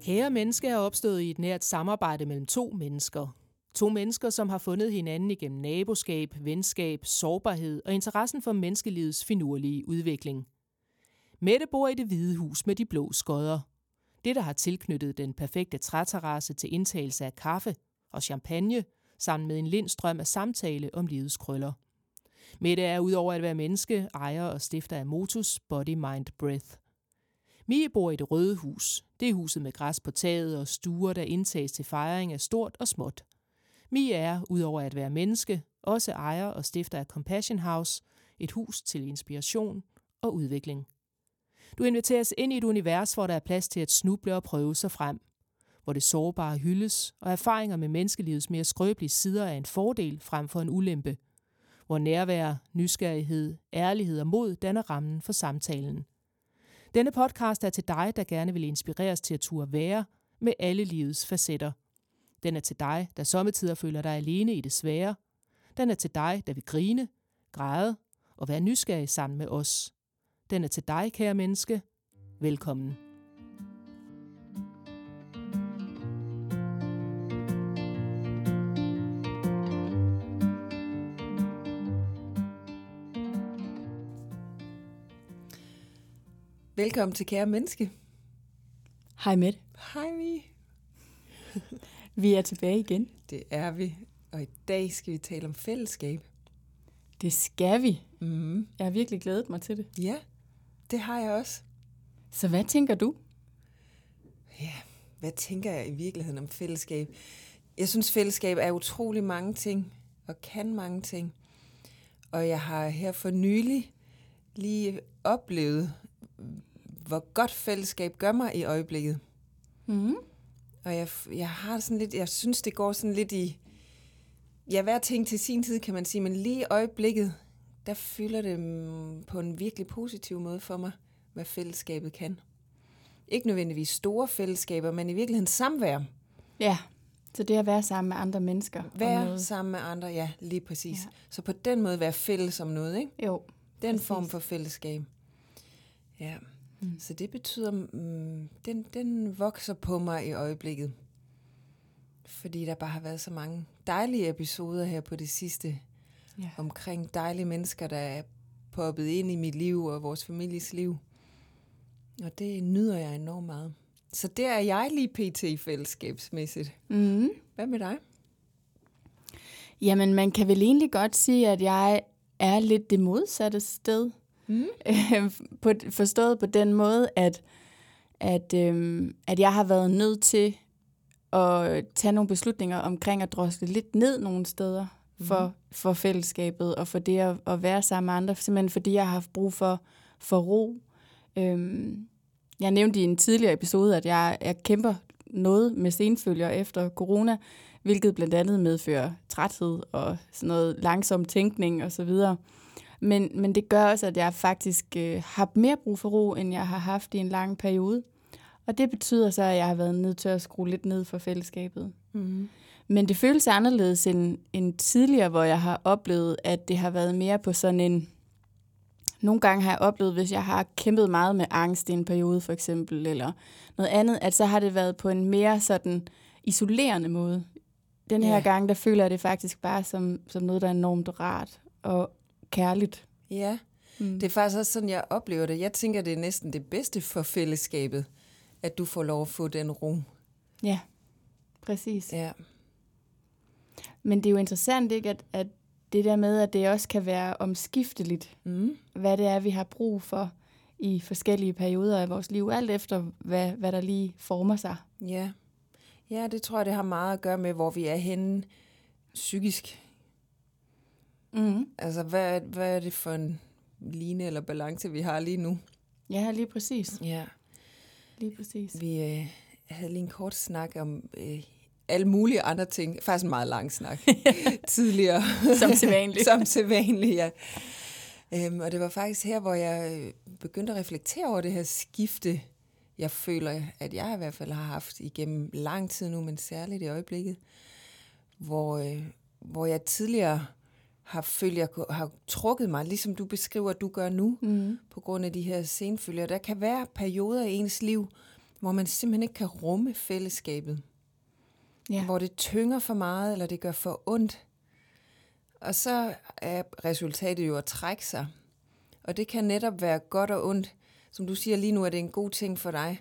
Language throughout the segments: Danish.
Kære menneske er opstået i et nært samarbejde mellem to mennesker. To mennesker, som har fundet hinanden igennem naboskab, venskab, sårbarhed og interessen for menneskelivets finurlige udvikling. Mette bor i det hvide hus med de blå skodder. Det, der har tilknyttet den perfekte træterrasse til indtagelse af kaffe og champagne, sammen med en lindstrøm af samtale om livets krøller. Mette er udover at være menneske, ejer og stifter af Motus Body Mind Breath. Mie bor i det røde hus. Det er huset med græs på taget og stuer, der indtages til fejring af stort og småt. Mie er, udover at være menneske, også ejer og stifter af Compassion House, et hus til inspiration og udvikling. Du inviteres ind i et univers, hvor der er plads til at snuble og prøve sig frem. Hvor det sårbare hyldes, og erfaringer med menneskelivets mere skrøbelige sider er en fordel frem for en ulempe. Hvor nærvær, nysgerrighed, ærlighed og mod danner rammen for samtalen. Denne podcast er til dig, der gerne vil inspireres til at turde være med alle livets facetter. Den er til dig, der sommetider føler dig alene i det svære. Den er til dig, der vil grine, græde og være nysgerrig sammen med os. Den er til dig, kære menneske. Velkommen. Velkommen til Kære Menneske. Hej Mette. Hej Vi. Vi er tilbage igen. Det er vi, og i dag skal vi tale om fællesskab. Det skal vi. Mm. Jeg har virkelig glædet mig til det. Ja, det har jeg også. Så hvad tænker du? Ja, hvad tænker jeg i virkeligheden om fællesskab? Jeg synes, fællesskab er utrolig mange ting, og kan mange ting. Og jeg har her for nylig lige oplevet, hvor godt fællesskab gør mig i øjeblikket. Mm. Og jeg, jeg har sådan lidt, jeg synes, det går sådan lidt i, ja, hver ting til sin tid, kan man sige, men lige i øjeblikket, der fylder det på en virkelig positiv måde for mig, hvad fællesskabet kan. Ikke nødvendigvis store fællesskaber, men i virkeligheden samvær. Ja, så det at være sammen med andre mennesker. Være sammen med andre, ja, lige præcis. Ja. Så på den måde være fælles om noget, ikke? Jo, Den Præcis. form for fællesskab. Ja, mm. så det betyder, mm, den, den vokser på mig i øjeblikket. Fordi der bare har været så mange dejlige episoder her på det sidste, ja. omkring dejlige mennesker, der er poppet ind i mit liv og vores families liv. Og det nyder jeg enormt meget. Så der er jeg lige pt. fællesskabsmæssigt. Mm. Hvad med dig? Jamen, man kan vel egentlig godt sige, at jeg er lidt det modsatte sted. Mm. på, forstået på den måde, at, at, øhm, at jeg har været nødt til at tage nogle beslutninger omkring at drosle lidt ned nogle steder for, Mhm. for fællesskabet og for det at, at være sammen med andre, simpelthen fordi jeg har haft brug for, for ro. Øhm, jeg nævnte i en tidligere episode, at jeg, jeg kæmper noget med senfølger efter corona, hvilket blandt andet medfører træthed og sådan noget langsom tænkning og så videre. Men, men det gør også, at jeg faktisk øh, har mere brug for ro, end jeg har haft i en lang periode. Og det betyder så, at jeg har været nødt til at skrue lidt ned for fællesskabet. Mm. Men det føles anderledes end, end tidligere, hvor jeg har oplevet, at det har været mere på sådan en... Nogle gange har jeg oplevet, hvis jeg har kæmpet meget med angst i en periode for eksempel, eller noget andet, at så har det været på en mere sådan isolerende måde. Den her Ja. gang, der føler jeg det faktisk bare som, som noget, der er enormt rart og kærligt. Ja, Mm. det er faktisk også sådan, jeg oplever det. Jeg tænker, det er næsten det bedste for fællesskabet, at du får lov at få den ro. Ja, præcis. Ja, Men det er jo interessant, ikke, at, at det der med, at det også kan være omskifteligt, mm. hvad det er, vi har brug for i forskellige perioder af vores liv, alt efter hvad, hvad der lige former sig. ja. Ja, det tror jeg, det har meget at gøre med, hvor vi er henne psykisk. Mm. Altså, hvad, er- hvad er det for en line eller balance, vi har lige nu? Ja, lige præcis. Ja. Lige præcis. Vi øh, havde lige en kort snak om øh, alle mulige andre ting. Faktisk en meget lang snak tidligere. Som sædvanligt. Som sædvanligt, ja. Øhm, og det var faktisk her, hvor jeg øh, begyndte at reflektere over det her skifte, jeg føler, at jeg i hvert fald har haft igennem lang tid nu, men særligt i øjeblikket, hvor, øh, hvor jeg tidligere har kunne- har trukket mig, ligesom du beskriver, at du gør nu, Mm. på grund af de her senfølger. Der kan være perioder i ens liv, hvor man simpelthen ikke kan rumme fællesskabet. Ja. Hvor det tynger for meget, eller det gør for ondt. Og så er resultatet jo at trække sig. Og det kan netop være godt og ondt. Som du siger lige nu, er det en god ting for dig.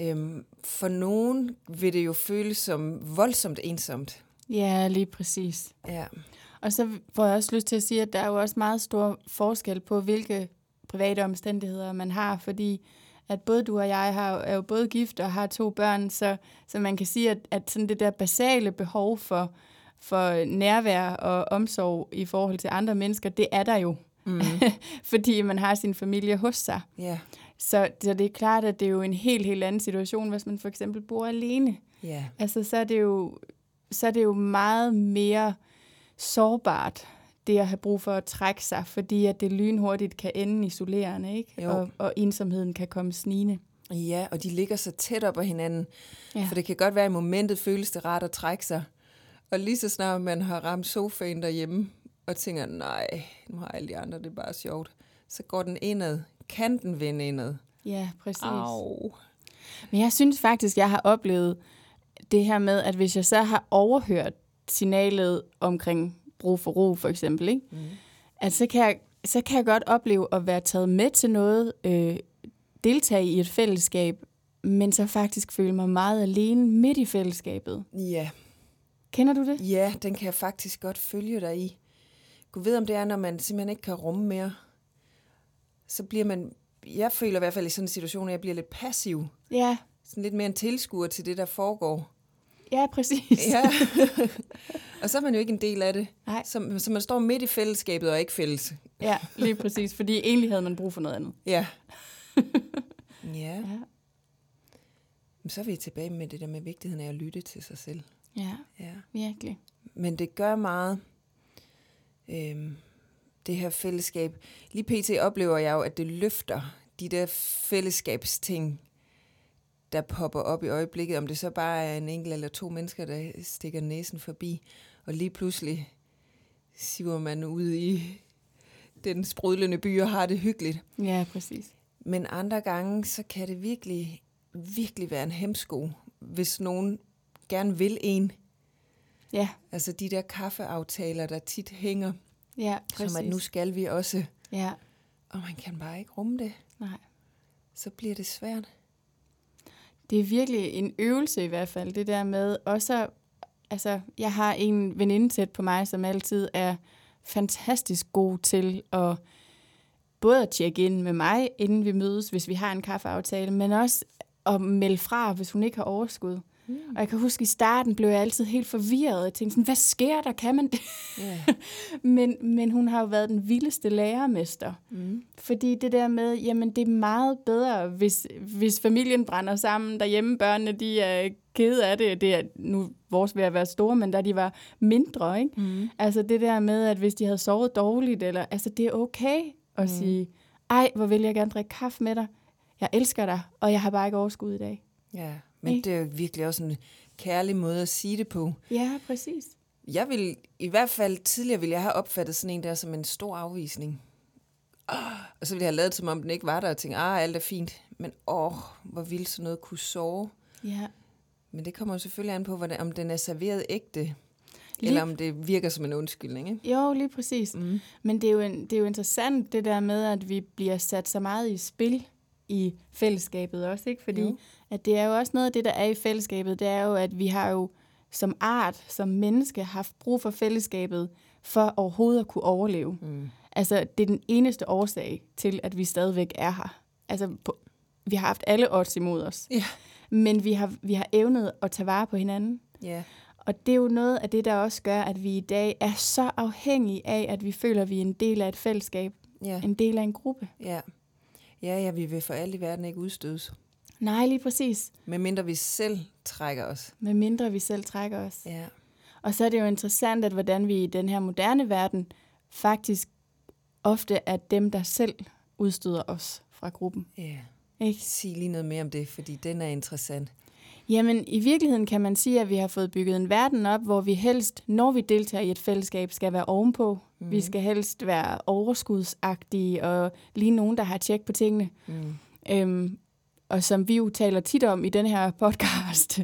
Øhm, for nogen vil det jo føles som voldsomt ensomt. Ja, lige præcis. Ja. Og så får jeg også lyst til at sige, at der er jo også meget stor forskel på, hvilke private omstændigheder man har, fordi at både du og jeg har, er jo både gift og har to børn, så, så man kan sige, at, at sådan det der basale behov for, for nærvær og omsorg i forhold til andre mennesker, det er der jo. Mm. fordi man har sin familie hos sig. Ja. Så, så det er klart, at det er jo en helt, helt anden situation, hvis man for eksempel bor alene. Ja. Altså, så er det jo, så er det jo meget mere sårbart, det at have brug for at trække sig, fordi at det lynhurtigt kan ende isolerende, ikke? Jo. Og, og ensomheden kan komme snigende. Ja, og de ligger så tæt op ad hinanden. Ja. For det kan godt være, at i momentet føles det rart at trække sig. Og lige så snart man har ramt sofaen derhjemme, og tænker, nej, nu har alle de andre det er bare sjovt, så går den indad. Kan den vende indad? Ja, præcis. Au. Men jeg synes faktisk, jeg har oplevet det her med, at hvis jeg så har overhørt signalet omkring brug for ro, for eksempel, ikke? Mm. at så kan, jeg, så kan jeg godt opleve at være taget med til noget, øh, deltage i et fællesskab, men så faktisk føle mig meget alene midt i fællesskabet. Ja. Kender du det? ja, den kan jeg faktisk godt følge dig i. Gud ved, om det er, når man simpelthen ikke kan rumme mere. Så bliver man, jeg føler i hvert fald i sådan en situation, at jeg bliver lidt passiv. Ja, Sådan lidt mere en tilskuer til det, der foregår. Ja præcis. Ja. og så er man jo ikke en del af det. Nej. Så, så man står midt i fællesskabet og ikke fælles. ja, lige præcis, fordi egentlig havde man brug for noget andet. Ja. ja. Ja, så er vi tilbage med det der med vigtigheden af at lytte til sig selv. ja Ja. virkelig. Men det gør meget, øhm, det her fællesskab. Lige pt. oplever jeg jo, at det løfter de der fællesskabsting, der popper op i øjeblikket. Om det så bare er en enkelt eller to mennesker, der stikker næsen forbi. Og lige pludselig siver man ud i den sprudlende by og har det hyggeligt. Ja, præcis. Men andre gange, så kan det virkelig, virkelig være en hemsko, hvis nogen gerne vil en. Ja, Altså de der kaffeaftaler, der tit hænger, ja, Præcis. som at nu skal vi også, Ja, og man kan bare ikke rumme det. nej. Så bliver det svært. Det er virkelig en øvelse i hvert fald, det der med også, altså, jeg har en veninde tæt på mig, som altid er fantastisk god til at både at tjekke ind med mig, inden vi mødes, hvis vi har en kaffeaftale, men også at melde fra, hvis hun ikke har overskud. Mm. Og jeg kan huske, i starten blev jeg altid helt forvirret. Jeg tænkte sådan, hvad sker der? Kan man det? Ja. men, men hun har jo været den vildeste lærermester. Mm. Fordi det der med, jamen det er meget bedre, hvis, hvis familien brænder sammen derhjemme, børnene de er kede af det. Det er nu vores ved at være store, men da de var mindre, ikke? Mm. Altså det der med, at hvis de havde sovet dårligt, eller, altså det er okay at mm. sige, ej, hvor vil jeg gerne drikke kaffe med dig. Jeg elsker dig, og jeg har bare ikke overskud i dag. ja. Men det er jo virkelig også en kærlig måde at sige det på. Ja, præcis. Jeg vil, i hvert fald tidligere ville jeg have opfattet sådan en der som en stor afvisning. Og så ville jeg have lavet, som om den ikke var der, og tænkt, ah, alt er fint. Men åh, hvor ville sådan noget kunne sove. Ja. Men det kommer jo selvfølgelig an på, hvordan, om den er serveret ægte, Lige- eller om det virker som en undskyldning. Ikke? Jo, lige præcis. Mm. Men det er, jo det er jo interessant, det der med, at vi bliver sat så meget i spil i fællesskabet også, ikke? Fordi Jo. at det er jo også noget af det, der er i fællesskabet, det er jo, at vi har jo som art, som menneske, haft brug for fællesskabet for overhovedet at kunne overleve. Mm. Altså, det er den eneste årsag til, at vi stadigvæk er her. Altså, på, vi har haft alle odds imod os. Ja. Men vi har, vi har evnet at tage vare på hinanden. Ja. Og det er jo noget af det, der også gør, at vi i dag er så afhængige af, at vi føler, at vi er en del af et fællesskab, Ja. en del af en gruppe. Ja. Ja, ja, vi vil for alt i verden ikke udstødes. Nej, lige præcis. Medmindre vi selv trækker os. Med mindre vi selv trækker os. Ja. Og så er det jo interessant, at hvordan vi i den her moderne verden faktisk ofte er dem, der selv udstøder os fra gruppen. Ja. Ikke? Sig lige noget mere om det, fordi den er interessant. Jamen, i virkeligheden kan man sige, at vi har fået bygget en verden op, hvor vi helst, når vi deltager i et fællesskab, skal være ovenpå. Mm. Vi skal helst være overskudsagtige og lige nogen, der har tjek på tingene. Mm. Øhm, og som vi jo taler tit om i den her podcast,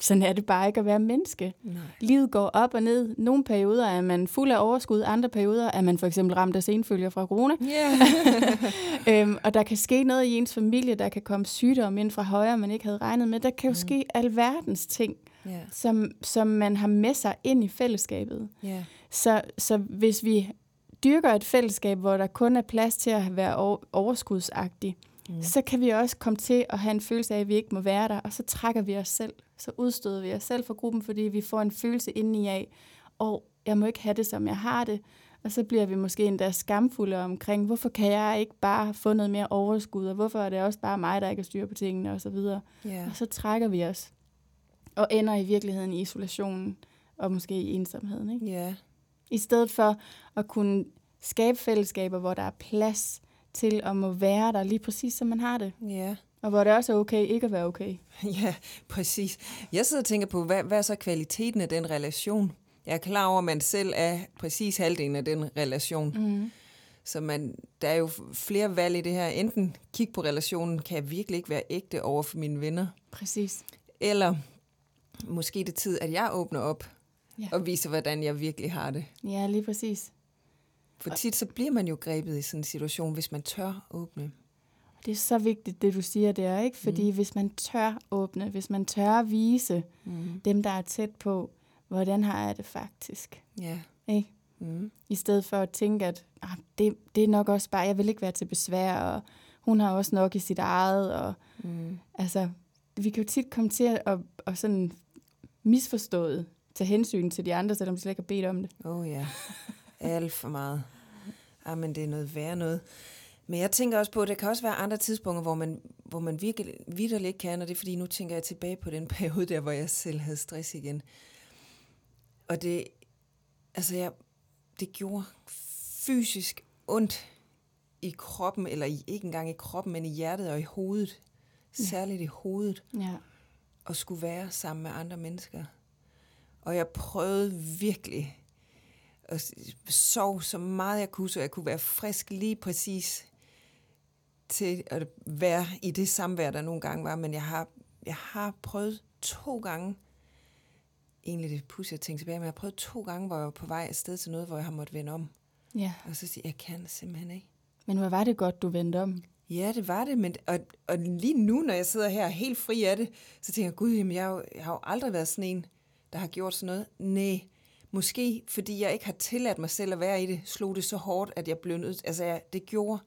sådan er det bare ikke at være menneske. Nej. Livet går op og ned. Nogle perioder er man fuld af overskud, andre perioder er man for eksempel ramt af senfølger fra corona. Yeah. øhm, og der kan ske noget i ens familie, der kan komme sygdom ind fra højre, man ikke havde regnet med. Der kan jo mm. ske alverdens ting, Ja. som, som man har med sig ind i fællesskabet. Ja. Så, så hvis vi dyrker et fællesskab, hvor der kun er plads til at være over, overskudsagtig, mm. Så kan vi også komme til at have en følelse af, at vi ikke må være der, og så trækker vi os selv. Så udstøder vi os selv fra gruppen, fordi vi får en følelse indeni af, og jeg må ikke have det, som jeg har det. Og så bliver vi måske endda skamfulde omkring, hvorfor kan jeg ikke bare få noget mere overskud, og hvorfor er det også bare mig, der ikke har styr på tingene, og så videre. Ja. Og så trækker vi os, og ender i virkeligheden i isolationen, og måske i ensomheden. Ikke? Ja. I stedet for at kunne skabe fællesskaber, hvor der er plads til at må være der lige præcis, som man har det. Ja. Og hvor det også er okay ikke at være okay. Ja, præcis. Jeg sidder og tænker på, hvad, hvad er så kvaliteten af den relation? Jeg er klar over, at man selv er præcis halvdelen af den relation. Mm. Så man, der er jo flere valg i det her. Enten kigge på relationen, kan jeg virkelig ikke være ægte over for mine venner? Præcis. Eller måske det tid, at jeg åbner op Ja. og viser, hvordan jeg virkelig har det. Ja, lige præcis. For tit så bliver man jo grebet i sådan en situation, hvis man tør åbne. Det er så vigtigt, det du siger der, ikke? Fordi mm. hvis man tør åbne, hvis man tør vise Mm. dem, der er tæt på, hvordan har jeg det faktisk, Ja. ikke? Mm. I stedet for at tænke, at ah, det, det er nok også bare, jeg vil ikke være til besvær, og hun har også nok i sit eget, og Mm. altså, vi kan jo tit komme til at, at, at sådan misforstået tage hensyn til de andre, selvom de slet ikke har bedt om det. Åh oh, ja, alt for meget. Ah, men det er noget værre noget. Men jeg tænker også på, at der kan også være andre tidspunkter, hvor man, hvor man virkelig, virkelig ikke kan, og det er fordi, nu tænker jeg tilbage på den periode der, hvor jeg selv havde stress igen. Og det, altså jeg, det gjorde fysisk ondt i kroppen, eller i, ikke engang i kroppen, men i hjertet og i hovedet. Særligt i hovedet Ja. at skulle være sammen med andre mennesker. Og jeg prøvede virkelig at sove så meget jeg kunne, så jeg kunne være frisk lige præcis til at være i det samvær, der nogle gange var. Men jeg har, jeg har prøvet to gange, egentlig det pudsigt at tænke tilbage, men jeg har prøvet to gange, hvor jeg var på vej afsted til noget, hvor jeg har måttet vende om. ja. Og så sige, jeg kan simpelthen ikke. Men hvor var det godt, du vendte om? Ja, det var det, men og, og lige nu, når jeg sidder her helt fri af det, så tænker jeg, gud, jamen, jeg, jeg har jo aldrig været sådan en, der har gjort sådan noget. Nej, måske fordi jeg ikke har tilladt mig selv at være i det, slog det så hårdt, at jeg blev nødt, altså jeg, det gjorde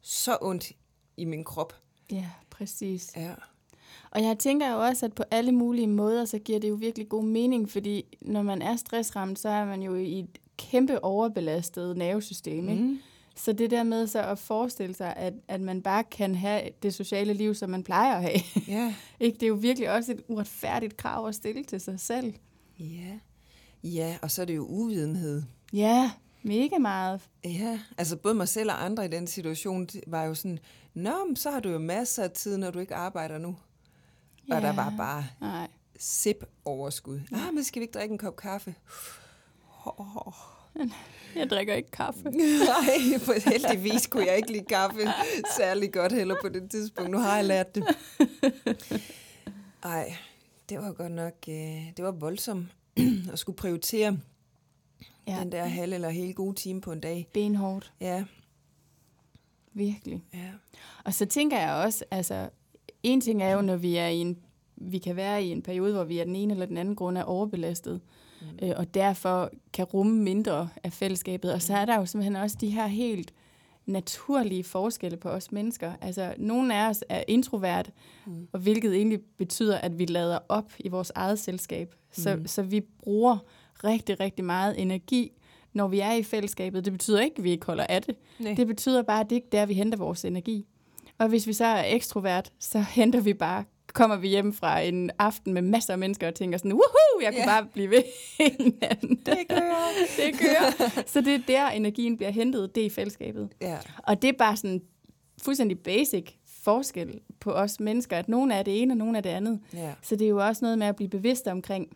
så ondt i min krop. Ja, præcis. Ja, Og jeg tænker jo også, at på alle mulige måder, så giver det jo virkelig god mening, fordi når man er stressramt, så er man jo i et kæmpe overbelastet nervesystem. Ikke? mm. Så det der med så at forestille sig, at, at man bare kan have det sociale liv, som man plejer at have. ja, ikke? Det er jo virkelig også et uretfærdigt krav at stille til sig selv. ja. Ja, og så er det jo uvidenhed. Ja, mega meget. Ja, altså både mig selv og andre i den situation var jo sådan, Nå, men så har du jo masser af tid, når du ikke arbejder nu. Ja. Og der Ja. var bare Nej. sip overskud. Ah, men skal vi ikke drikke en kop kaffe? Oh. Jeg drikker ikke kaffe. Nej, for heldigvis kunne jeg ikke lide kaffe særlig godt heller på det tidspunkt. Nu har jeg lært det. Ej, det var godt nok, øh, det var voldsomt at skulle prioritere ja. Den der halv eller hele gode time på en dag. benhårdt. Ja, Virkelig. ja. Og så tænker jeg også, altså, en ting er jo, når vi er i en, vi kan være i en periode, hvor vi af den ene eller den anden grund er overbelastet, mm. øh, og derfor kan rumme mindre af fællesskabet. Og så er der jo simpelthen også de her helt naturlige forskelle på os mennesker. Altså, nogle af os er introvert, mm. og hvilket egentlig betyder, at vi lader op i vores eget selskab. Så, Mm. så vi bruger rigtig, rigtig meget energi, når vi er i fællesskabet. Det betyder ikke, at vi ikke holder af det. Nej. Det betyder bare, at det ikke er der, vi henter vores energi. Og hvis vi så er ekstrovert, så henter vi bare, kommer vi hjem fra en aften med masser af mennesker og tænker sådan, woohoo, jeg kan Ja. bare blive ved hinanden. Det kører. det kører. Så det er der, energien bliver hentet, det er i fællesskabet. Ja, Og det er bare sådan fuldstændig basic forskel på os mennesker, at nogen er det ene, og nogen er det andet. ja, Så det er jo også noget med at blive bevidst omkring,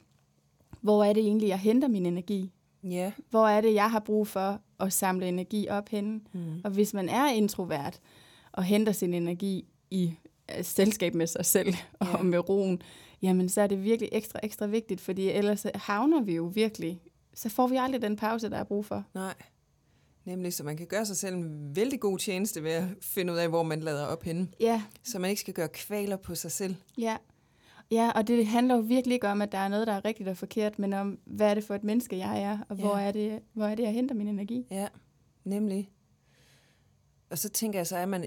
hvor er det egentlig, jeg henter min energi? ja. Hvor er det, jeg har brug for at samle energi op henne? Mm. Og hvis man er introvert og henter sin energi i selskab med sig selv og Ja. med roen, jamen så er det virkelig ekstra, ekstra vigtigt, fordi ellers havner vi jo virkelig, så får vi aldrig den pause, der er brug for. Nej. Nemlig, så man kan gøre sig selv en vældig god tjeneste ved at finde ud af, hvor man lader op henne. Ja, Så man ikke skal gøre kvaler på sig selv. ja. Ja, og det handler jo virkelig ikke om, at der er noget, der er rigtigt og forkert, men om, hvad er det for et menneske, jeg er, og Ja. hvor, er det, hvor er det, jeg henter min energi. Ja, nemlig. Og så tænker jeg så, at man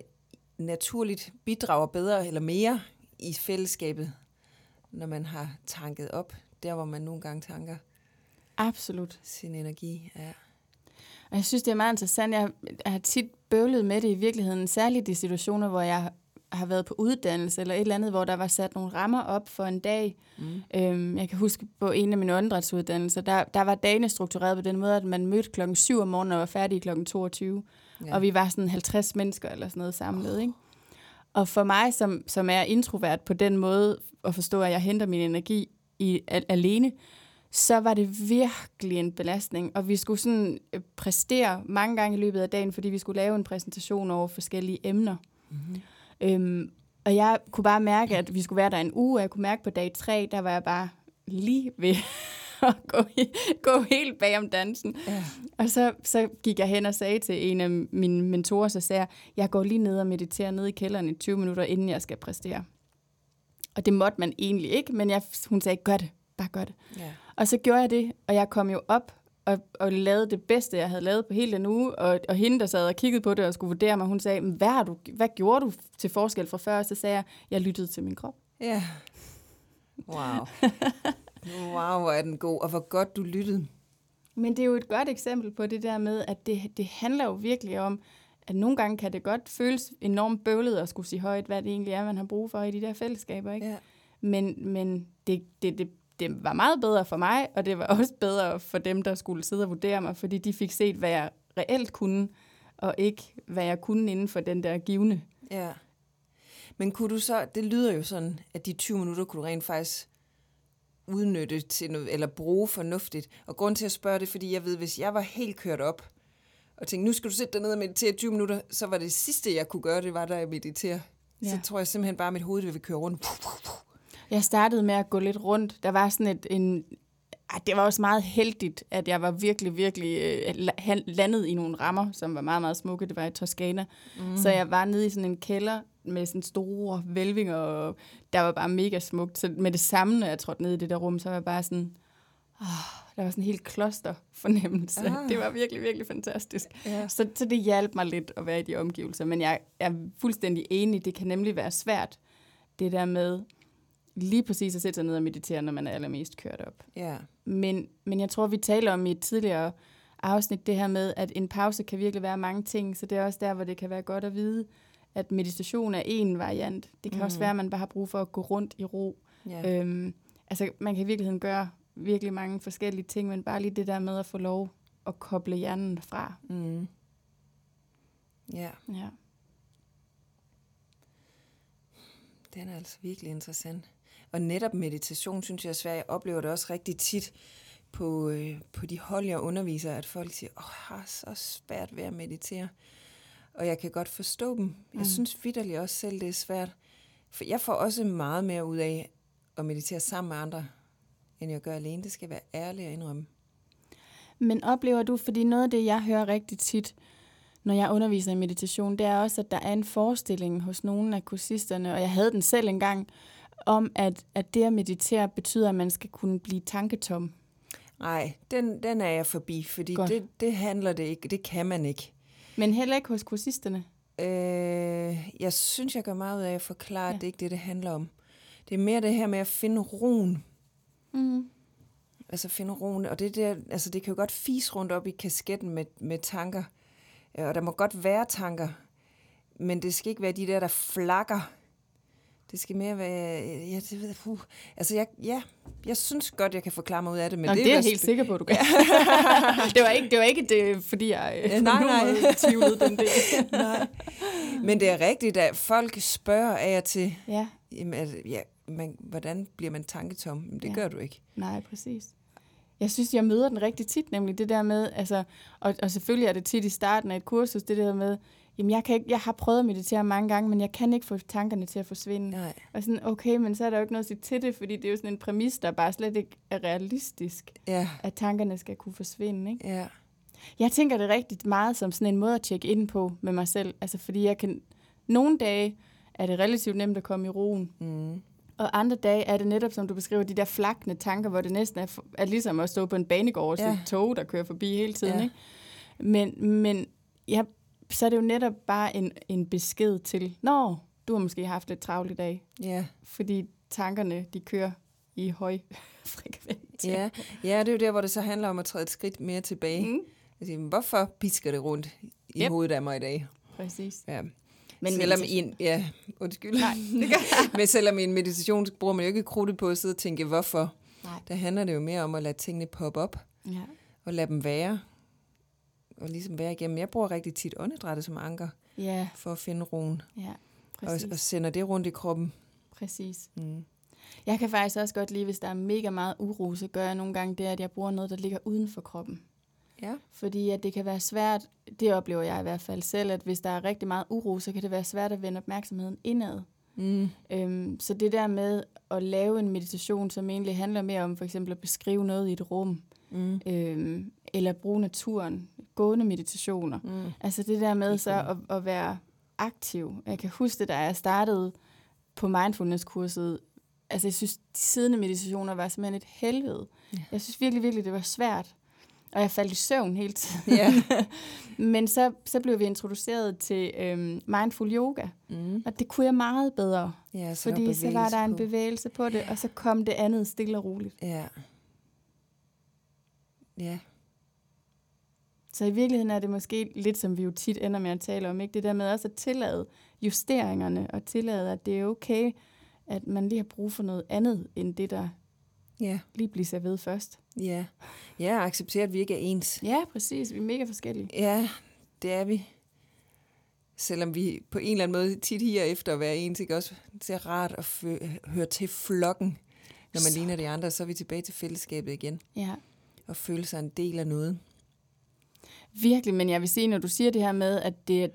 naturligt bidrager bedre eller mere i fællesskabet, når man har tanket op, der hvor man nogle gange tanker Absolut. sin energi. Ja. Og jeg synes, det er meget interessant. Jeg har tit bøvlet med det i virkeligheden, særligt i situationer, hvor jeg har været på uddannelse eller et eller andet, hvor der var sat nogle rammer op for en dag. Mm. Øhm, jeg kan huske på en af mine åndedrætsuddannelser, der, der var dagene struktureret på den måde, at man mødte klokken 7 om morgenen og var færdig klokken 22. Ja. Og vi var sådan 50 mennesker eller sådan noget samlet, ikke? Og for mig, som, som er introvert på den måde, at forstå, at jeg henter min energi i, al, alene, så var det virkelig en belastning. Og vi skulle sådan øh, præstere mange gange i løbet af dagen, fordi vi skulle lave en præsentation over forskellige emner. Mm-hmm. Øhm, og jeg kunne bare mærke, at vi skulle være der en uge, og jeg kunne mærke på dag tre, der var jeg bare lige ved at gå, gå helt bag om dansen. Ja. Og så, så gik jeg hen og sagde til en af mine mentorer, så sagde jeg, jeg går lige ned og mediterer ned i kælderen i 20 minutter, inden jeg skal præstere. Og det måtte man egentlig ikke, men jeg, hun sagde, gør det, bare gør det. Ja. Og så gjorde jeg det, og jeg kom jo op og, og lavede det bedste, jeg havde lavet på hele den uge. Og, og hende, der sad og kiggede på det og skulle vurdere mig, hun sagde, "Men hvad, har du, hvad gjorde du til forskel fra før? Og så sagde jeg, jeg lyttede til min krop. ja. Wow. wow, hvor er den god. Og hvor godt du lyttede. Men det er jo et godt eksempel på det der med, at det, det handler jo virkelig om, at nogle gange kan det godt føles enormt bøvlet at skulle sige højt, hvad det egentlig er, man har brug for i de der fællesskaber. Ikke? Ja. Men, men det, det, det, det var meget bedre for mig, og det var også bedre for dem, der skulle sidde og vurdere mig, fordi de fik set, hvad jeg reelt kunne, og ikke hvad jeg kunne inden for den der givende. Ja. Men kunne du så, det lyder jo sådan, at de 20 minutter kunne du rent faktisk udnytte til noget, eller bruge fornuftigt. Og grund til at spørge det, fordi jeg ved, hvis jeg var helt kørt op, og tænkte, nu skal du sætte dig ned og meditere 20 minutter, så var det sidste, jeg kunne gøre, det var, da jeg mediterer. Ja. Så tror jeg simpelthen bare, at mit hoved vil køre rundt. Jeg startede med at gå lidt rundt. Der var sådan et, en... Ej, det var også meget heldigt, at jeg var virkelig, virkelig øh, la- landet i nogle rammer, som var meget, meget smukke. Det var i Toskana. Mm. Så jeg var nede i sådan en kælder med sådan store velvinger, og der var bare mega smukt. Så med det samme, når jeg trådte ned i det der rum, så var jeg bare sådan... Oh, der var sådan en helt kloster fornemmelse. Ah. Ah. Det var virkelig, virkelig fantastisk. Ja. Så, så det hjalp mig lidt at være i de omgivelser. Men jeg er fuldstændig enig, det kan nemlig være svært, det der med lige præcis at sætte sig ned og meditere, når man er allermest kørt op. Ja. Men, men jeg tror, vi taler om i et tidligere afsnit det her med, at en pause kan virkelig være mange ting, så det er også der, hvor det kan være godt at vide, at meditation er en variant. Det kan mm. også være, at man bare har brug for at gå rundt i ro. ja. Øhm, altså, man kan i virkeligheden gøre virkelig mange forskellige ting, men bare lige det der med at få lov at koble hjernen fra. Mm. Ja, Ja. den er altså virkelig interessant. Og netop meditation, synes jeg svært. Jeg oplever det også rigtig tit på, øh, på de hold, jeg underviser, at folk siger, åh, jeg har så svært ved at meditere. Og jeg kan godt forstå dem. Jeg Mm. synes vidderligt også selv, det er svært. For jeg får også meget mere ud af at meditere sammen med andre, end jeg gør alene. Det skal være ærlig at indrømme. Men oplever du, fordi noget af det, jeg hører rigtig tit, når jeg underviser i meditation, det er også, at der er en forestilling hos nogle af kursisterne, og jeg havde den selv engang, om at, at det at meditere betyder, at man skal kunne blive tanketom. Nej, den, den er jeg forbi, fordi Godt. det, det handler det ikke. Det kan man ikke. Men heller ikke hos kursisterne. Øh, jeg synes, jeg gør meget ud af at forklare, ja. At det ikke er det, det handler om. Det er mere det her med at finde roen. Mm. Altså finde roen. Og det, der, altså det kan jo godt fise rundt op i kasketten med, med tanker. Øh, Og der må godt være tanker. Men det skal ikke være de der, der flakker. Det skal mere være... Ja, det ved jeg. Uh. Altså, jeg, ja, jeg synes godt, jeg kan forklare mig ud af det. Men Nå, det, vil er jeg helt sikker på, du kan. det var ikke, det var ikke det, fordi jeg øh, Ja, nej, nogen nej. måde tvivlede den del. Nej. Men det er rigtigt, at folk spørger af og til, ja, Jamen, altså, ja, man, hvordan bliver man tanketom? Men det. Ja. gør du ikke. nej, præcis. jeg synes, jeg møder den rigtig tit, nemlig det der med, altså, og, og selvfølgelig er det tit i starten af et kursus, det der med, jamen jeg, kan ikke, jeg har prøvet at meditere mange gange, men jeg kan ikke få tankerne til at forsvinde. Nej. Og sådan, okay, men så er der jo ikke noget at sige til det, fordi det er jo sådan en præmis, der bare slet ikke er realistisk, Ja, at tankerne skal kunne forsvinde. Ikke? ja, Jeg tænker det rigtig meget som sådan en måde at tjekke ind på med mig selv. Altså fordi jeg kan, nogle dage er det relativt nemt at komme i roen, mm. og andre dage er det netop, som du beskriver, de der flakne tanker, hvor det næsten er, er ligesom at stå på en banegård og Ja. et tog, der kører forbi hele tiden. Ja. Ikke? Men, men ja, så er det jo netop bare en, en besked til, Nå, du har måske haft lidt travlt i dag, ja. fordi tankerne, de kører i høj frekvens. Ja, ja, det er jo der, hvor det så handler om at træde et skridt mere tilbage. Mm. Altså, hvorfor pisker det rundt i Yep. hovedet af mig i dag? Præcis. Ja. Men selvom i en, ja, undskyld. Nej, det gør Men selvom i en meditation bruger man jo ikke krudtet på at sidde og tænke, hvorfor. Nej. Der handler det jo mere om at lade tingene poppe op, Ja. og lade dem være, og ligesom være igennem. Jeg bruger rigtig tit åndedrættet som anker, Ja, for at finde roen, ja, og, præcis. og sender det rundt i kroppen. præcis. Mm. Jeg kan faktisk også godt lide, hvis der er mega meget uro, så gør jeg nogle gange det, at jeg bruger noget, der ligger uden for kroppen. Ja. Fordi at det kan være svært, det oplever jeg i hvert fald selv, at hvis der er rigtig meget uro, så kan det være svært at vende opmærksomheden indad. Mm. Øhm, så det der med at lave en meditation, som egentlig handler mere om for eksempel at beskrive noget i et rum, Mm. øhm, eller bruge naturen, gående meditationer. Mm. Altså det der med så at, at være aktiv. Jeg kan huske det, da jeg startede på mindfulness-kurset. Altså jeg synes, de siddende meditationer var simpelthen et helvede. Ja. Jeg synes virkelig, virkelig, det var svært. Og jeg faldt i søvn hele tiden. Ja. Men så, så blev vi introduceret til øhm, mindful yoga, Mm. og det kunne jeg meget bedre. Ja, så Fordi så var der en bevægelse på. bevægelse på det, og så kom det andet stille og roligt. Ja. Ja. Så i virkeligheden er det måske lidt, som vi jo tit ender med at tale om, ikke? det der med også at tillade justeringerne, og tillade, at det er okay, at man lige har brug for noget andet, end det, der Ja. lige bliver serveret først. Ja. Ja, acceptere, at vi ikke er ens. Ja, præcis. Vi er mega forskellige. Ja, det er vi. Selvom vi på en eller anden måde tit higer efter at være ens, ikke også? Det er rart at fø- høre til flokken, når man Så ligner de andre, så er vi tilbage til fællesskabet igen, Ja, og føle sig en del af noget. Virkelig. Men jeg vil sige, når du siger det her med, at det er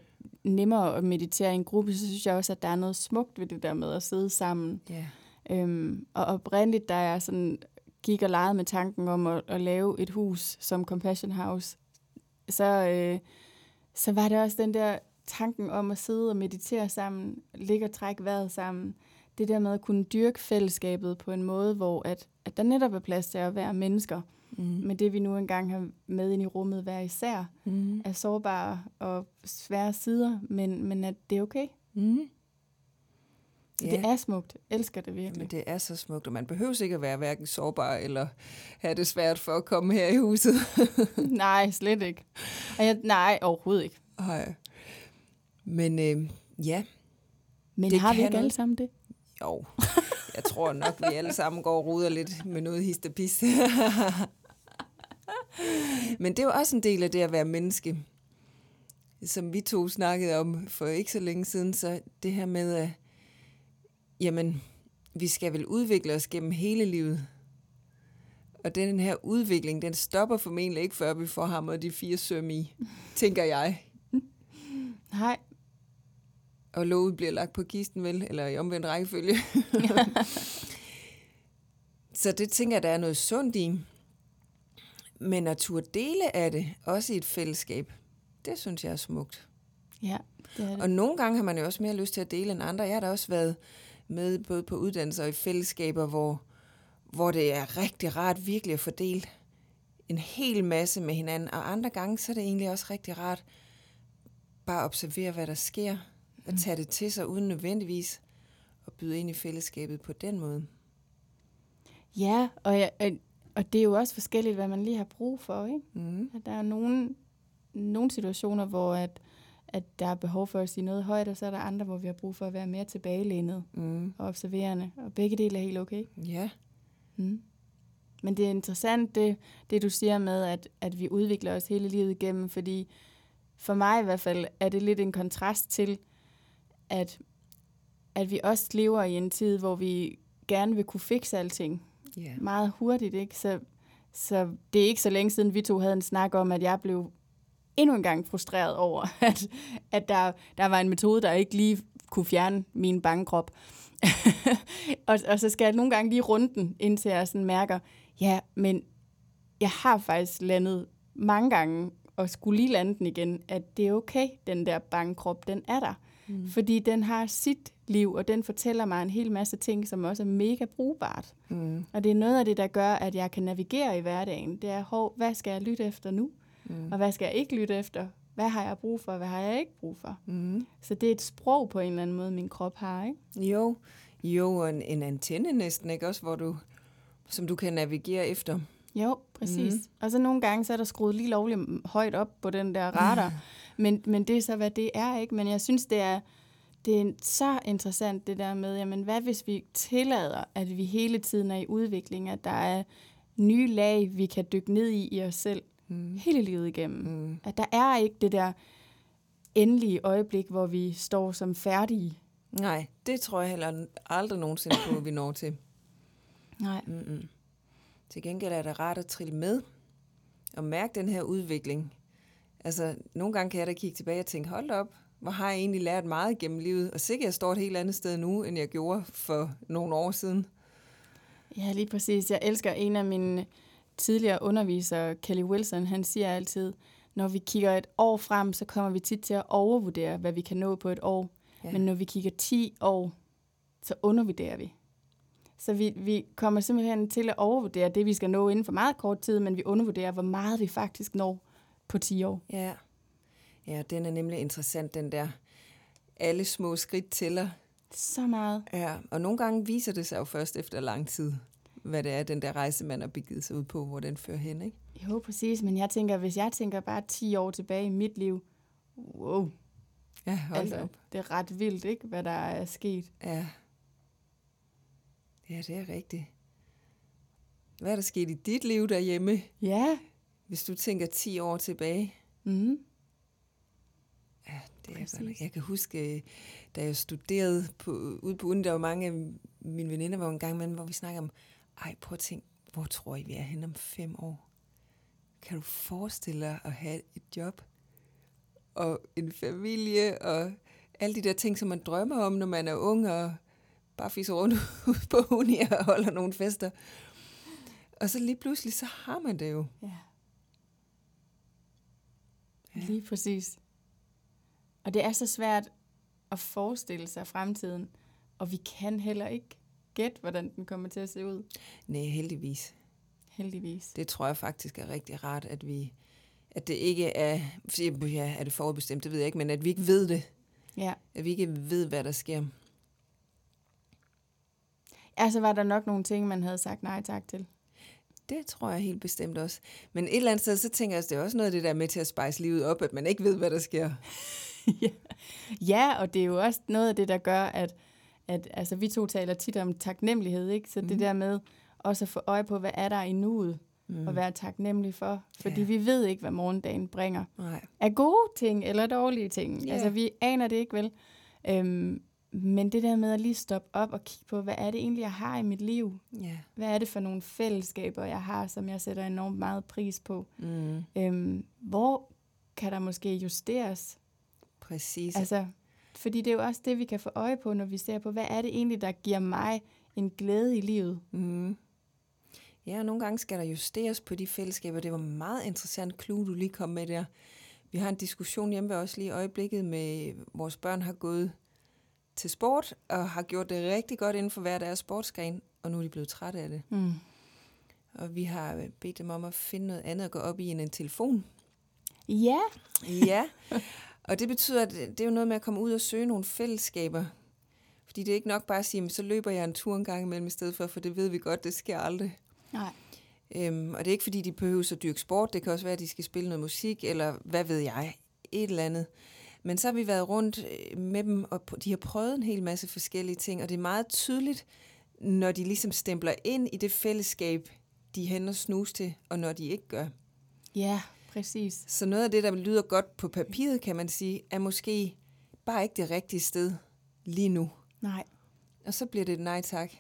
nemmere at meditere i en gruppe, så synes jeg også, at der er noget smukt ved det der med at sidde sammen. Ja. Øhm, og oprindeligt, da jeg sådan gik og legede med tanken om at, at lave et hus som Compassion House, så, øh, så var det også den der tanken om at sidde og meditere sammen, ligge og trække vejret sammen. Det der med at kunne dyrke fællesskabet på en måde, hvor at, at der netop er plads til at være mennesker, Mm. med det vi nu engang har med ind i rummet hver især, Mm. er sårbare og svære sider, men, men at det er okay. Mm. Ja. Det er smukt. Elsker det virkelig. Men det er så smukt, og man behøver ikke at være hverken sårbar eller have det svært for at komme her i huset. nej, slet ikke. Og jeg, nej, overhovedet ikke. Ej. Men øh, ja, Men Det har vi ikke alle sammen det? jo. Jeg tror nok, vi alle sammen går og ruder lidt med noget hist og pis. Men det er jo også en del af det at være menneske. Som vi to snakkede om for ikke så længe siden, så det her med, at jamen, vi skal vel udvikle os gennem hele livet. Og den her udvikling, den stopper formentlig ikke, før vi får hamret de fire søm i, tænker jeg. Nej. Og låget bliver lagt på kisten, vel? Eller i omvendt rækkefølge. Så det tænker jeg, der er noget sundt i. Men at turde dele af det, også i et fællesskab, det synes jeg er smukt. Ja, det er det. Og nogle gange har man jo også mere lyst til at dele end andre. Jeg har da også været med både på uddannelser og i fællesskaber, hvor, hvor det er rigtig rart virkelig at fordele en hel masse med hinanden. Og andre gange, så er det egentlig også rigtig rart bare at observere, hvad der sker. At tage det til sig uden nødvendigvis at byde ind i fællesskabet på den måde. Ja, og, jeg, og- det er jo også forskelligt, hvad man lige har brug for, ikke? Mm. At der er nogle, nogle situationer, hvor at, at der er behov for at sige noget højt, og så er der andre, hvor vi har brug for at være mere tilbagelænet Mm. og observerende. Og begge dele er helt okay. Ja. Mm. Men det er interessant, det, det du siger med, at, at vi udvikler os hele livet igennem, fordi for mig i hvert fald er det lidt en kontrast til, at, at vi også lever i en tid, hvor vi gerne vil kunne fikse alting Ja. meget hurtigt, ikke? Så Så det er ikke så længe siden, vi to havde en snak om, at jeg blev endnu en gang frustreret over, at, at der, der var en metode, der ikke lige kunne fjerne min bangekrop. og, og så skal jeg nogle gange lige runde den, indtil jeg sådan mærker, ja, men jeg har faktisk landet mange gange, og skulle lige lande den igen, at det er okay, den der bangekrop, den er der. Mm. Fordi den har sit liv, og den fortæller mig en hel masse ting, som også er mega brugbart. Mm. Og det er noget af det, der gør, at jeg kan navigere i hverdagen. Det er, hov, hvad skal jeg lytte efter nu? Mm. Og hvad skal jeg ikke lytte efter? Hvad har jeg brug for? Hvad har jeg ikke brug for? Mm. Så det er et sprog på en eller anden måde, min krop har, ikke? Jo, jo, og en, en antenne næsten, ikke også, hvor du, som du kan navigere efter. Jo, præcis. Mm. Og så nogle gange, så er der skruet lige lovligt højt op på den der radar. men, men det er så, hvad det er, ikke? Men jeg synes, det er, det er så interessant, det der med, jamen, hvad hvis vi tillader, at vi hele tiden er i udvikling, at der er nye lag, vi kan dykke ned i i os selv mm. hele livet igennem. Mm. At der er ikke det der endelige øjeblik, hvor vi står som færdige. Nej, det tror jeg heller aldrig nogensinde på, vi når til. Nej. Mm-mm. Til gengæld er det rart at trille med og mærke den her udvikling. Altså, nogle gange kan jeg da kigge tilbage og tænke, hold op, hvor har jeg egentlig lært meget gennem livet, og sikkert jeg står et helt andet sted nu, end jeg gjorde for nogle år siden. Ja, lige præcis. Jeg elsker en af mine tidligere undervisere, Kelly Wilson, han siger altid, når vi kigger et år frem, så kommer vi tit til at overvurdere, hvad vi kan nå på et år. Ja. Men når vi kigger 10 år, så undervurderer vi. Så vi, vi kommer simpelthen til at overvurdere det, vi skal nå inden for meget kort tid, men vi undervurderer, hvor meget vi faktisk når på 10 år. Ja, ja den er nemlig interessant, den der. Alle små skridt tæller. Så meget. Ja, og nogle gange viser det sig jo først efter lang tid, hvad det er, den der rejse, man har begivet sig ud på, hvor den fører hen, ikke? Jo, præcis, men jeg tænker, hvis jeg tænker bare 10 år tilbage i mit liv, wow. Ja, hold altså, op. det er ret vildt, ikke, hvad der er sket. Ja. Ja, det er rigtigt. Hvad er der sket i dit liv derhjemme? Ja. Hvis du tænker 10 år tilbage. Mm. Ja, det er godt. Jeg kan huske, da jeg studerede på, ude på uden, der var mange af mine veninder, var en gang imellem, hvor vi snakker om, ej, prøv at tænke, hvor tror I, vi er henne om fem år? Kan du forestille dig at have et job? Og en familie, og alle de der ting, som man drømmer om, når man er ung, og bare fiser rundt på uni og holder nogle fester. Og så lige pludselig, så har man det jo. Ja. Ja. Lige præcis. Og det er så svært at forestille sig fremtiden, og vi kan heller ikke gætte, hvordan den kommer til at se ud. Nej, heldigvis. Heldigvis. Det tror jeg faktisk er rigtig rart, at vi at det ikke er, ja, er det forudbestemt, det ved jeg ikke, men at vi ikke ved det. Ja. At vi ikke ved, hvad der sker. Altså var der nok nogle ting, man havde sagt nej tak til? Det tror jeg helt bestemt også. Men et eller andet sted, så tænker jeg, at det er også noget af det der med til at spejse livet op, at man ikke ved, hvad der sker. ja. ja, og det er jo også noget af det, der gør, at, at altså, vi to taler tit om taknemmelighed, ikke? Så mm. det mhm. der med også at få øje på, hvad er der i nuet, mm. og være taknemmelig for. Fordi ja. vi ved ikke, hvad morgendagen bringer. Nej. Er gode ting eller dårlige ting. Ja. Altså, vi aner det ikke vel. Øhm, men det der med at lige stoppe op og kigge på, hvad er det egentlig, jeg har i mit liv? Yeah. Hvad er det for nogle fællesskaber, jeg har, som jeg sætter enormt meget pris på? Mm. Øhm, hvor kan der måske justeres? Præcis. Altså, fordi det er jo også det, vi kan få øje på, når vi ser på, hvad er det egentlig, der giver mig en glæde i livet? Mm. Ja, og nogle gange skal der justeres på de fællesskaber. Det var meget interessant clue, du lige kom med der. Vi har en diskussion hjemme ved os lige i øjeblikket med, vores børn har gået til sport, og har gjort det rigtig godt inden for hver deres sportsgren, og nu er de blevet trætte af det. Mm. Og vi har bedt dem om at finde noget andet at gå op i end en telefon. Ja. ja, og det betyder, at det er jo noget med at komme ud og søge nogle fællesskaber. Fordi det er ikke nok bare at sige, så løber jeg en tur en gang imellem i stedet for, for det ved vi godt, det sker aldrig. Nej. Øhm, og det er ikke, fordi de behøver at dyrke sport. Det kan også være, at de skal spille noget musik, eller hvad ved jeg, et eller andet. Men så har vi været rundt øh, med dem, og de har prøvet en hel masse forskellige ting, og det er meget tydeligt, når de ligesom stempler ind i det fællesskab, de hænder snus til, og når de ikke gør. Ja, præcis. Så noget af det, der lyder godt på papiret, kan man sige, er måske bare ikke det rigtige sted lige nu. Nej. Og så bliver det et nej tak.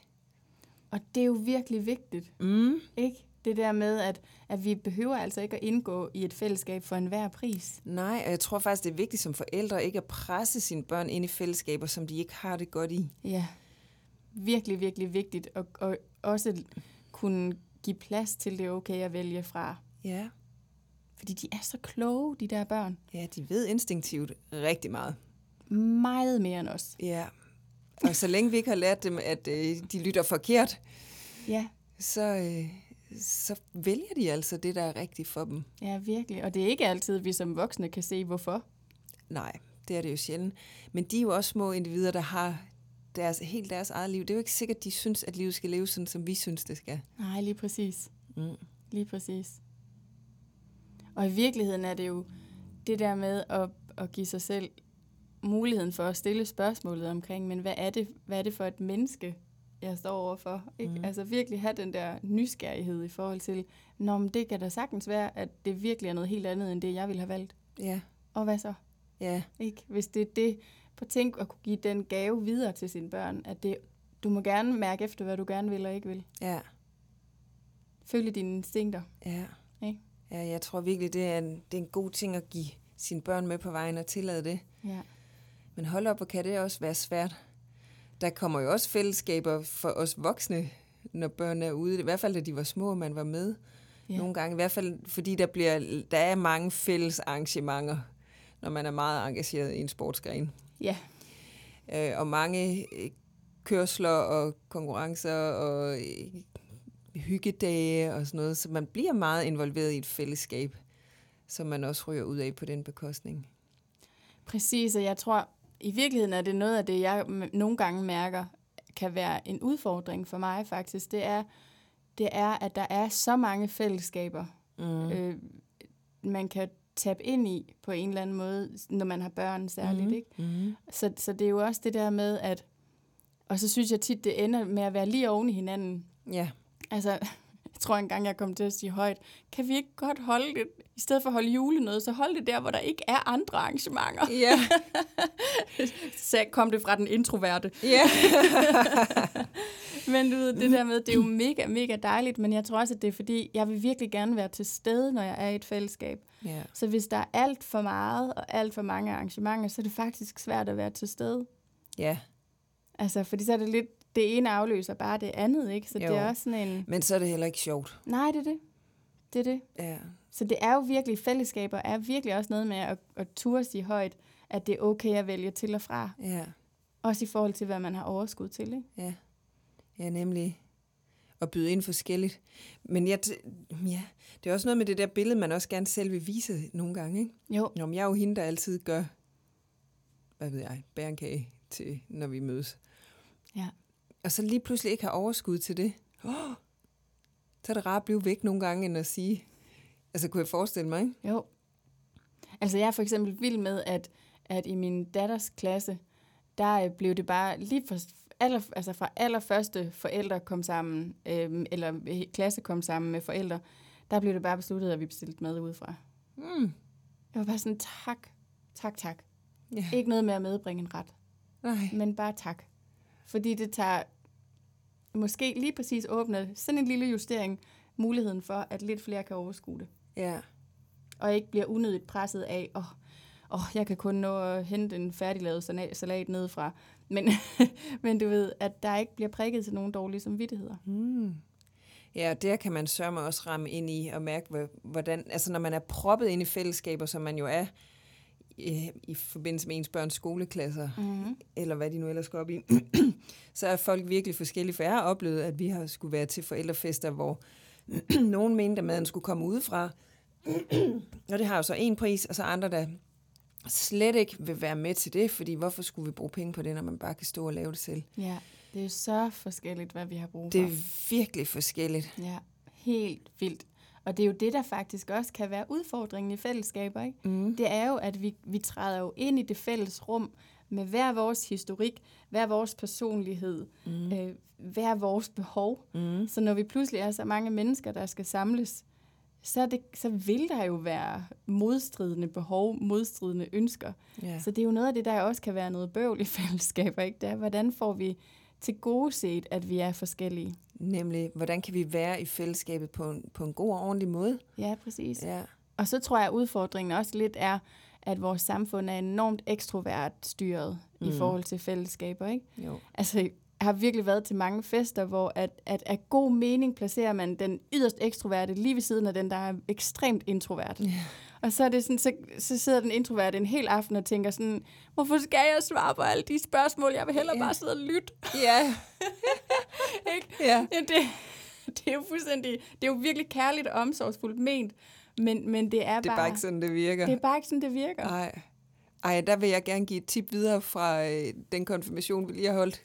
Og det er jo virkelig vigtigt, mm. ikke? Det der med, at, at vi behøver altså ikke at indgå i et fællesskab for enhver pris. Nej, og jeg tror faktisk, det er vigtigt som forældre ikke at presse sine børn ind i fællesskaber, som de ikke har det godt i. Ja, virkelig, virkelig vigtigt. Og, og også kunne give plads til det okay at vælge fra. Ja. Fordi de er så kloge, de der børn. Ja, de ved instinktivt rigtig meget. Meget mere end os. Ja. Og så længe vi ikke har lært dem, at øh, de lytter forkert, Ja, så, øh, så vælger de altså det, der er rigtigt for dem. ja, virkelig. Og det er ikke altid, vi som voksne kan se, hvorfor. Nej, det er det jo sjældent. Men de er jo også små individer, der har deres, helt deres eget liv. Det er jo ikke sikkert, at de synes, at livet skal leve sådan, som vi synes, det skal. Nej, lige præcis. Mm. Lige præcis. Og i virkeligheden er det jo det der med at, at give sig selv muligheden for at stille spørgsmålet omkring, men hvad er det, hvad er det for et menneske, jeg står overfor? Ikke? Mm. Altså virkelig have den der nysgerrighed i forhold til, Nå, men det kan da sagtens være, at det virkelig er noget helt andet, end det, jeg ville have valgt. Ja, Og hvad så? ja, Ikke? Hvis det er det, på tænk at kunne give den gave videre til sine børn, at det, du må gerne mærke efter, hvad du gerne vil og ikke vil. ja, Følge dine instinkter. ja. Ikke? Ja, jeg tror virkelig, det er, en, det er en god ting at give sine børn med på vejen og tillade det. Ja. Men hold op, og kan det også være svært? Der kommer jo også fællesskaber for os voksne, når børn er ude. I hvert fald, da de var små, og man var med. Ja. Ja. Nogle gange. I hvert fald, fordi der, bliver, der er mange fælles arrangementer, når man er meget engageret i en sportsgren. Ja. Øh, og mange øh, kørsler og konkurrencer og øh, hyggedage og sådan noget. Så man bliver meget involveret i et fællesskab, som man også ryger ud af på den bekostning. Præcis, og jeg tror, i virkeligheden er det noget af det, jeg nogle gange mærker, kan være en udfordring for mig faktisk. Det er, det er at der er så mange fællesskaber, Mm. øh, man kan tabe ind i på en eller anden måde, når man har børn særligt. Mhm. Ikke? Mm. Så, så det er jo også det der med, at... Og så synes jeg tit, det ender med at være lige oven i hinanden. Ja. Altså, jeg tror engang, jeg kom til at sige højt, kan vi ikke godt holde det, i stedet for at holde julenød, så hold det der, hvor der ikke er andre arrangementer. Ja. Så kom det fra den introverte. ja. Men du ved, det der med, det er jo mega, mega dejligt, men jeg tror også, at det er fordi, jeg vil virkelig gerne være til stede, når jeg er i et fællesskab. ja. Så hvis der er alt for meget og alt for mange arrangementer, så er det faktisk svært at være til stede. Ja. Altså, fordi så er det lidt, det ene afløser bare det andet, ikke? Så Jo. det er også sådan en, Men så er det heller ikke sjovt. nej, det er det. Det er det. Ja. Så det er jo virkelig, fællesskaber er virkelig også noget med at, at turde sige højt, at det er okay at vælge til og fra. Ja. Også i forhold til, hvad man har overskud til, ikke? Ja. Ja, nemlig at byde ind forskelligt. Men jeg, ja, det er også noget med det der billede, man også gerne selv vil vise nogle gange. Ikke? Jo, Nå, men jeg er jo hende, der altid gør, hvad ved jeg, bære en kage til, når vi mødes. Ja. Og så lige pludselig ikke har overskud til det. Oh, så er det rart at blive væk nogle gange, end at sige, altså kunne jeg forestille mig, ikke? Jo. Altså jeg er for eksempel vild med, at, at i min datters klasse, der øh, blev det bare lige for, aller, altså fra allerførste forældre kom sammen, øh, eller klasse kom sammen med forældre, der blev det bare besluttet, at vi bestilte mad udefra. Mm. Jeg var bare sådan, tak, tak, tak. Ja. Ikke noget med at medbringe en ret, Nej. men bare tak. Fordi det tager måske lige præcis åbne sådan en lille justering, muligheden for, at lidt flere kan overskue det. Ja. og ikke bliver unødigt presset af, åh, oh, oh, jeg kan kun nå at hente en færdiglavet sala- salat nedefra. Men, men du ved, at der ikke bliver prikket til nogen dårlige samvittigheder. Mm. Ja, og der kan man sørge også ramme ind i og mærke, hvor- hvordan, altså når man er proppet ind i fællesskaber, som man jo er i, i forbindelse med ens børns skoleklasser, Mm-hmm. eller hvad de nu ellers går op i, så er folk virkelig forskellige. For jeg har oplevet, at vi har skulle være til forældrefester, hvor nogen mente, at maden skulle komme udefra. og det har jo så en pris, og så andre, der slet ikke vil være med til det, fordi hvorfor skulle vi bruge penge på det, når man bare kan stå og lave det selv? Ja, det er jo så forskelligt, hvad vi har brug for. Det er virkelig forskelligt. Ja, helt vildt. Og det er jo det, der faktisk også kan være udfordringen i fællesskaber, ikke? Mm. Det er jo, at vi, vi træder jo ind i det fælles rum med hver vores historik, hver vores personlighed, Mm. øh, hver vores behov. Mm. Så når vi pludselig er så mange mennesker, der skal samles, så, det, så vil der jo være modstridende behov, modstridende ønsker. Ja. Så det er jo noget af det, der også kan være noget bøvl i fællesskaber. Ikke? Det er, hvordan får vi til gode set, at vi er forskellige? Nemlig, hvordan kan vi være i fællesskabet på en, på en god og ordentlig måde? Ja, præcis. Ja. Og så tror jeg, at udfordringen også lidt er, at vores samfund er enormt ekstrovert styret mm. i forhold til fællesskaber, ikke? Jo. Altså, jeg har virkelig været til mange fester, hvor at, at af god mening placerer man den yderst ekstroverte lige ved siden af den, der er ekstremt introvert. Ja. Og så, er det sådan, så, så sidder den introverte en hel aften og tænker sådan, hvorfor skal jeg svare på alle de spørgsmål? Jeg vil hellere Ja. bare sidde og lytte. Ja. Ikke? ja. Ja, det, det er jo fuldstændig, det er jo virkelig kærligt og omsorgsfuldt ment, men, men det er Det er bare, bare ikke sådan, det virker. det er bare ikke sådan, det virker. Nej. Ej, der vil jeg gerne give et tip videre fra øh, den konfirmation, vi lige har holdt.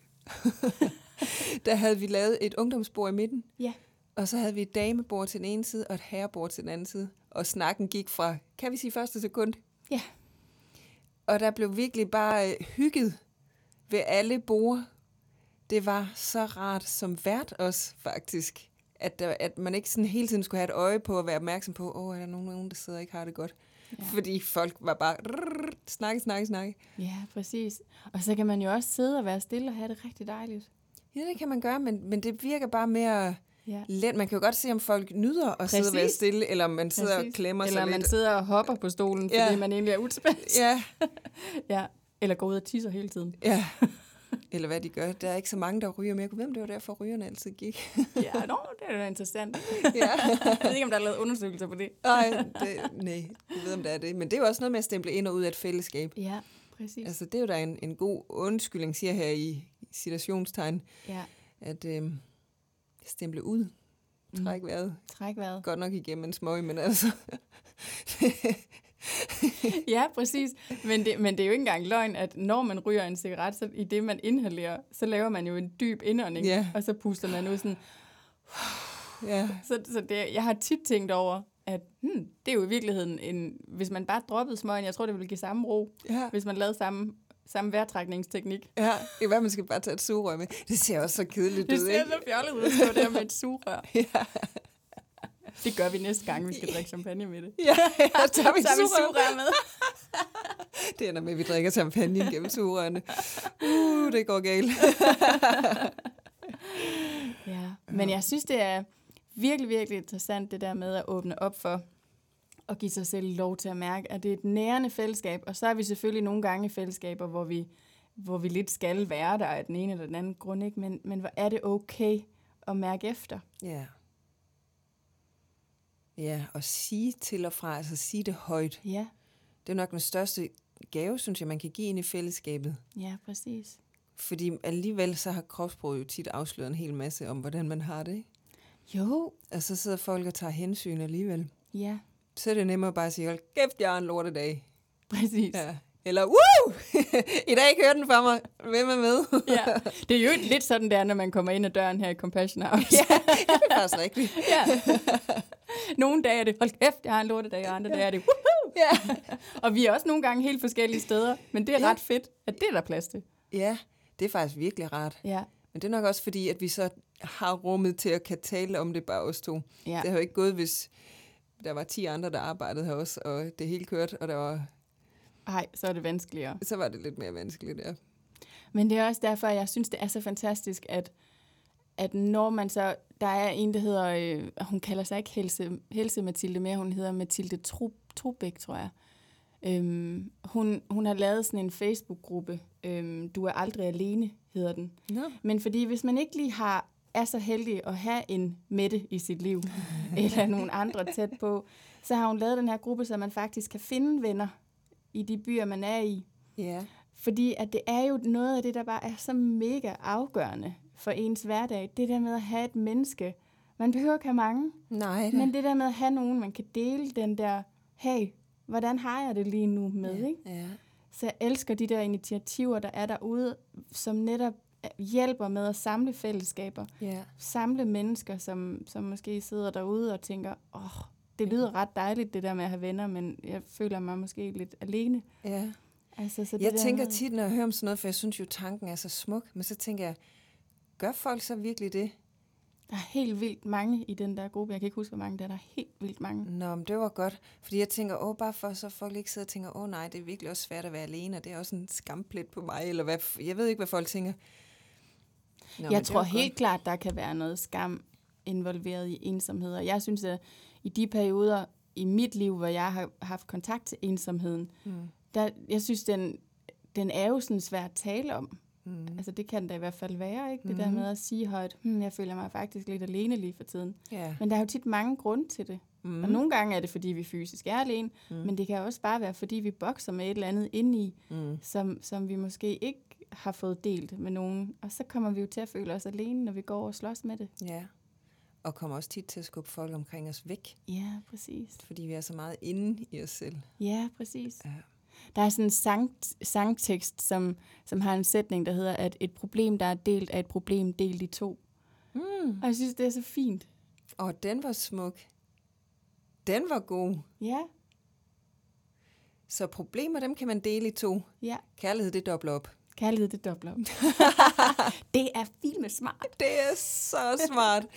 der havde vi lavet et ungdomsbord i midten. Ja. Og så havde vi et damebord til den ene side, og et herrebord til den anden side. Og snakken gik fra, kan vi sige første sekund? Ja. Og der blev virkelig bare øh, hygget ved alle bord. Det var så rart som vært også, faktisk. At, der, at man ikke sådan hele tiden skulle have et øje på at være opmærksom på, åh, er der nogen, nogen der sidder og ikke har det godt? Ja. Fordi folk var bare snakke, snakke, snakke. Ja, præcis. Og så kan man jo også sidde og være stille og have det rigtig dejligt. Ja, det kan man gøre, men, men det virker bare mere Ja. let. Man kan jo godt se, om folk nyder at sidde og være Præcis. stille, eller om man sidder Præcis. og klemmer Eller sig man lidt. sidder og hopper på stolen, fordi Ja. man egentlig er utilpas. Ja, ja. Eller går ud og tisser hele tiden. ja. Eller hvad de gør. Der er ikke så mange, der ryger mere. Jeg kunne vide, om det var derfor, rygerne altid gik. Ja, nå, det er da interessant. ja. Jeg ved ikke, om der er lavet undersøgelser på det. Ej, det, nej, jeg ved, om det er det. Men det er jo også noget med at stemple ind og ud af et fællesskab. Ja, præcis. Altså, det er jo da en, en god undskyldning, siger her i citationstegn, Ja, at øh, stemple ud. Træk vejret. træk vejret. Godt nok igennem en smøg, men altså... Ja, præcis. Men det, men det er jo ikke engang løgn, at når man ryger en cigaret, så i det, man inhalerer, så laver man jo en dyb indånding, Ja. og så puster man ud sådan. ja, Så, så det, jeg har tit tænkt over, at hmm, det er jo i virkeligheden, en, hvis man bare droppede smøgen, jeg tror, det ville give samme ro, ja. hvis man lavede samme, samme vejrtrækningsteknik. Ja, det er hvad, man skal bare tage et sugerør med. Det ser også så kedeligt Det ud, ser ikke? så fjollet ud at stå der med et sugerør. Ja, Det gør vi næste gang, vi skal drikke champagne med det. ja, ja tager vi Så har vi sugerør. med. Det ender med, at vi drikker champagne gennem sugerørene. Uh, det går galt. Ja, men jeg synes, det er virkelig, virkelig interessant, det der med at åbne op for at give sig selv lov til at mærke, at det er et nærende fællesskab, og så er vi selvfølgelig nogle gange i fællesskaber, hvor vi, hvor vi lidt skal være der af den ene eller den anden grund, ikke? Men, men hvor er det okay at mærke efter? Ja. Ja, og sige til og fra, altså sige det højt. Ja, Det er nok den største gave, synes jeg, man kan give ind i fællesskabet. ja, præcis. Fordi alligevel så har kropsproget jo tit afsløret en hel masse om, hvordan man har det. Ikke? Jo, Og så sidder folk og tager hensyn alligevel. ja, Så er det nemmere bare at sige, hold kæft, jeg har en lortedag. præcis. Ja. Eller, woo! I dag kører den for mig. Hvem er med? Ja. Det er jo lidt sådan der, når man kommer ind ad døren her i Compassion House. ja, det er faktisk rigtigt. ja. Nogle dage er det, hold kæft, jeg har en lortedag, og andre dage er det, woohoo! Ja. Og vi er også nogle gange helt forskellige steder, men det er Ja. ret fedt, at det er der plads til. ja, det er faktisk virkelig rart. Ja, Men det er nok også fordi, at vi så har rummet til at kan tale om det bare os to. ja. Det har jo ikke gået, hvis der var 10 andre, der arbejdede her også, og det hele kørte, og der var, Ej, så er det vanskeligere. så var det lidt mere vanskeligt. Ja. Men det er også derfor, jeg synes, det er så fantastisk, at, at når man så... Der er en, der hedder... Øh, hun kalder sig ikke Helse, Helse Mathilde mere, hun hedder Mathilde Trubæk, tror jeg. Øhm, hun, hun har lavet sådan en Facebook-gruppe. Øhm, du er aldrig alene, hedder den. Nå. Men fordi hvis man ikke lige har er så heldig at have en Mette i sit liv, eller nogle andre tæt på, så har hun lavet den her gruppe, så man faktisk kan finde venner i de byer, man er i. Ja. Fordi at det er jo noget af det, der bare er så mega afgørende for ens hverdag. Det der med at have et menneske. Man behøver ikke have mange, Nej, men det der med at have nogen, man kan dele den der, hey, hvordan har jeg det lige nu med, ja. ikke? Ja. Så jeg elsker de der initiativer, der er derude, som netop hjælper med at samle fællesskaber. Ja. Samle mennesker, som, som måske sidder derude og tænker, åh, oh, det lyder ret dejligt, det der med at have venner, men jeg føler mig måske lidt alene. ja. Altså, så det Jeg der tænker med- tit, når jeg hører om sådan noget, for jeg synes jo, tanken er så smuk, men så tænker jeg, gør folk så virkelig det? Der er helt vildt mange i den der gruppe. Jeg kan ikke huske, hvor mange der er. Der er helt vildt mange. Nå, men det var godt. Fordi jeg tænker, åh, bare for så folk ikke sidder og tænker, åh nej, det er virkelig også svært at være alene, og det er også en skamplet på mig, eller hvad, jeg ved ikke, hvad folk tænker. Nå, jeg tror helt godt. klart, der kan være noget skam involveret i ensomhed. Og jeg synes, at i de perioder i mit liv, hvor jeg har haft kontakt til ensomheden, mm. der, jeg synes, den, den er jo sådan svær at tale om. Mm. Altså det kan det i hvert fald være, ikke? Det mm. der med at sige højt, hm, jeg føler mig faktisk lidt alene lige for tiden. Yeah. Men der er jo tit mange grunde til det. Mm. Og nogle gange er det, fordi vi fysisk er alene, mm. men det kan også bare være, fordi vi bokser med et eller andet indeni, mm. som, som vi måske ikke har fået delt med nogen. Og så kommer vi jo til at føle os alene, når vi går og slås med det. Ja, og kommer også tit til at skubbe folk omkring os væk. Ja, præcis. Fordi vi er så meget inde i os selv. Ja, præcis. Ja. Der er sådan en sang, sangtekst, som, som har en sætning, der hedder, at et problem, der er delt, er et problem delt i to. Mm. Og jeg synes, det er så fint. Og den var smuk. Den var god. Ja. Så problemer, dem kan man dele i to. Ja. Kærlighed, det dobler op. Kærlighed, det dobler op. det er fint smart. Det er så smart.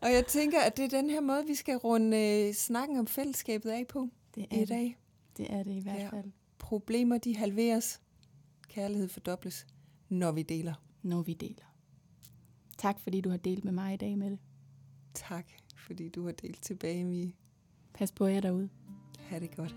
Og jeg tænker, at det er den her måde, vi skal runde øh, snakken om fællesskabet af på det er i dag. Det. det er det i hvert fald. Ja. Problemer, de halveres. Kærlighed fordobles, når vi deler. Når vi deler. Tak, fordi du har delt med mig i dag med det. Tak, fordi du har delt tilbage, Mie. Pas på jer derude. Ha' det godt.